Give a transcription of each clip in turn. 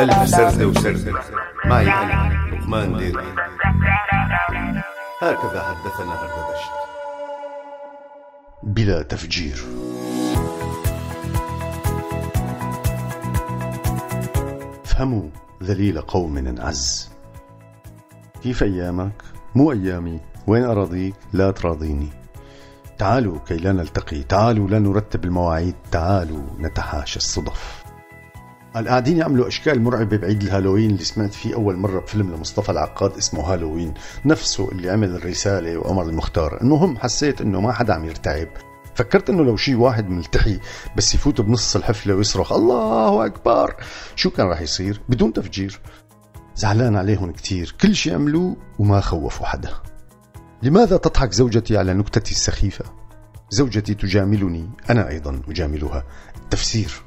ألف سردة وسردة معي أنا لقمان ديري. هكذا حدثنا هردبشت بلا تفجير. افهموا ذليل قوم انعز كيف أيامك؟ مو أيامي. وين أراضيك؟ لا تراضيني. تعالوا كي لا نلتقي. تعالوا لا نرتب المواعيد. تعالوا نتحاشى الصدف. قاعدين يعملوا أشكال مرعبة بعيد الهالوين اللي سمعت فيه أول مرة بفيلم لمصطفى العقاد اسمه هالوين. نفسه اللي عمل الرسالة وقمر المختار. المهم حسيت إنه ما حدا عم يرتعب. فكرت إنه لو شي واحد ملتحي بس يفوت بنص الحفلة ويصرخ الله أكبر! شو كان راح يصير؟ بدون تفجير. زعلان عليهم كتير. كل شي عملوه وما خوفوا حدا. لماذا تضحك زوجتي على نكتتي السخيفة؟ زوجتي تجاملني. أنا أيضا أجاملها. التفسير.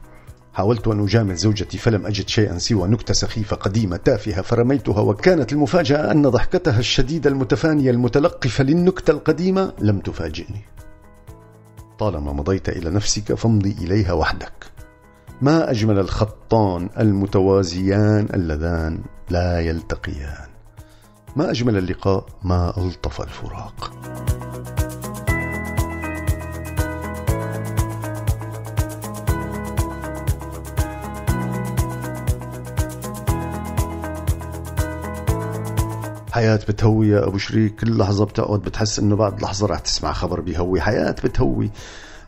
حاولت أن أجامل زوجتي فلم أجد شيئا سوى نكتة سخيفة قديمة تافهة فرميتها وكانت المفاجأة أن ضحكتها الشديدة المتفانية المتلقفة للنكتة القديمة. لم تفاجئني. طالما مضيت إلى نفسك فامضي إليها وحدك. ما أجمل الخطان المتوازيان اللذان لا يلتقيان. ما أجمل اللقاء ما ألطف الفراق. حياة بتهوي يا أبو شريك. كل لحظة بتقعد بتحس إنه بعد لحظة رح تسمع خبر بيهوي. حياة بتهوي.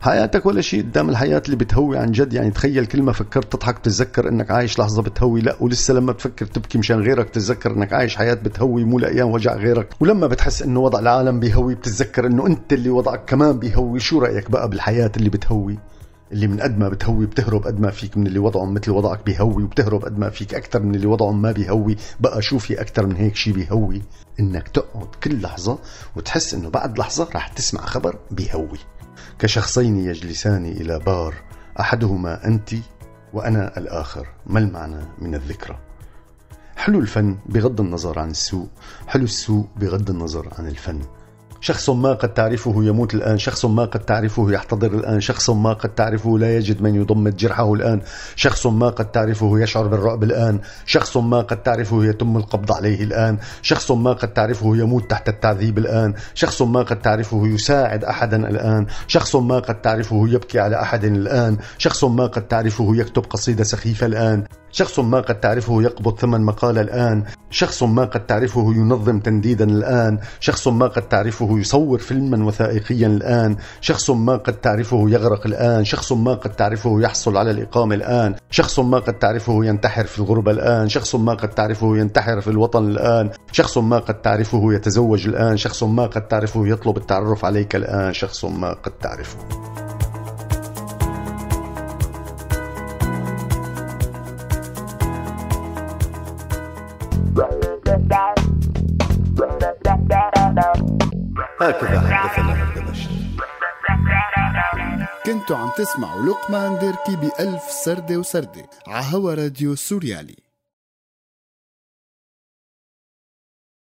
حياتك ولا شيء قدام الحياة اللي بتهوي عن جد. يعني تخيل كل ما فكرت تضحك تتذكر إنك عايش لحظة بتهوي. لا ولسه لما بتفكر تبكي مشان غيرك تتذكر إنك عايش حياة بتهوي. مو لأيام وجع غيرك. ولما بتحس إنه وضع العالم بيهوي بتتذكر إنه أنت اللي وضعك كمان بيهوي. شو رأيك بقى بالحياة اللي بتهوي؟ اللي من قد ما بتهوي بتهرب قد ما فيك من اللي وضعهم مثل وضعك بيهوي وبتهرب قد ما فيك أكثر من اللي وضعهم ما بيهوي. بقى شو في أكثر من هيك شيء بيهوي. إنك تقعد كل لحظة وتحس إنه بعد لحظة رح تسمع خبر بيهوي. كشخصين يجلسان إلى بار أحدهما أنت وأنا الآخر. ما المعنى من الذكرى؟ حلو الفن بغض النظر عن السوء. حلو السوء بغض النظر عن الفن. شخص ما قد تعرفه يموت الآن شخص ما قد تعرفه يحتضر الآن شخص ما قد تعرفه لا يجد من يضمد جرحه الآن شخص ما قد تعرفه يشعر بالرعب الآن شخص ما قد تعرفه يتم القبض عليه الآن شخص ما قد تعرفه يموت تحت التعذيب الآن شخص ما قد تعرفه يساعد أحدا الآن شخص ما قد تعرفه يبكي على أحد الآن شخص ما قد تعرفه يكتب قصيدة سخيفة الآن. شخص ما قد تعرفه يقبض ثمن مقالة الآن شخص ما قد تعرفه ينظم تنديدا الآن شخص ما قد تعرفه يصور فيلما وثائقيا الآن شخص ما قد تعرفه يغرق الآن شخص ما قد تعرفه يحصل على الإقامة الآن شخص ما قد تعرفه ينتحر في الغربة الآن شخص ما قد تعرفه ينتحر في الوطن الآن شخص ما قد تعرفه يتزوج الآن شخص ما قد تعرفه يطلب التعرف عليك الآن شخص ما قد تعرفه هكذا حدثنا هردبشت كنتوا عم تسمعوا لقمان ديركي بألف سردة وسردة عهوا راديو سوريالي.